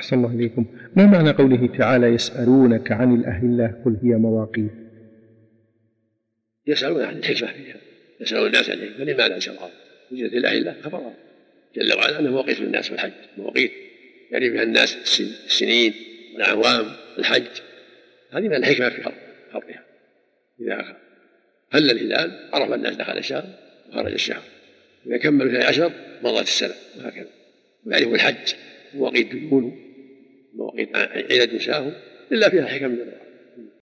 أحسن الله إليكم. ما معنى قوله تعالى يسألونك عن الأهلة؟ قل هي مواقيت. يسألون عن الحكمة فيها يسألون الناس عن الحكمة لماذا إن شاء الله وجدت الأهلة خبرها. جل وعلا أنه مواقيت للناس في الحج. مواقيت يعني بها الناس السنين والأعوام الحج هذه من الحكمة في خلقها. إذا هل الهلال؟ عرف الناس دخل الشهر وخرج الشهر. إذا كملوا اثني عشر مضت السنة. وهكذا. ويعرفوا الحج. مواقيت ديونه عدد نساهم إلا فيها حكم من الله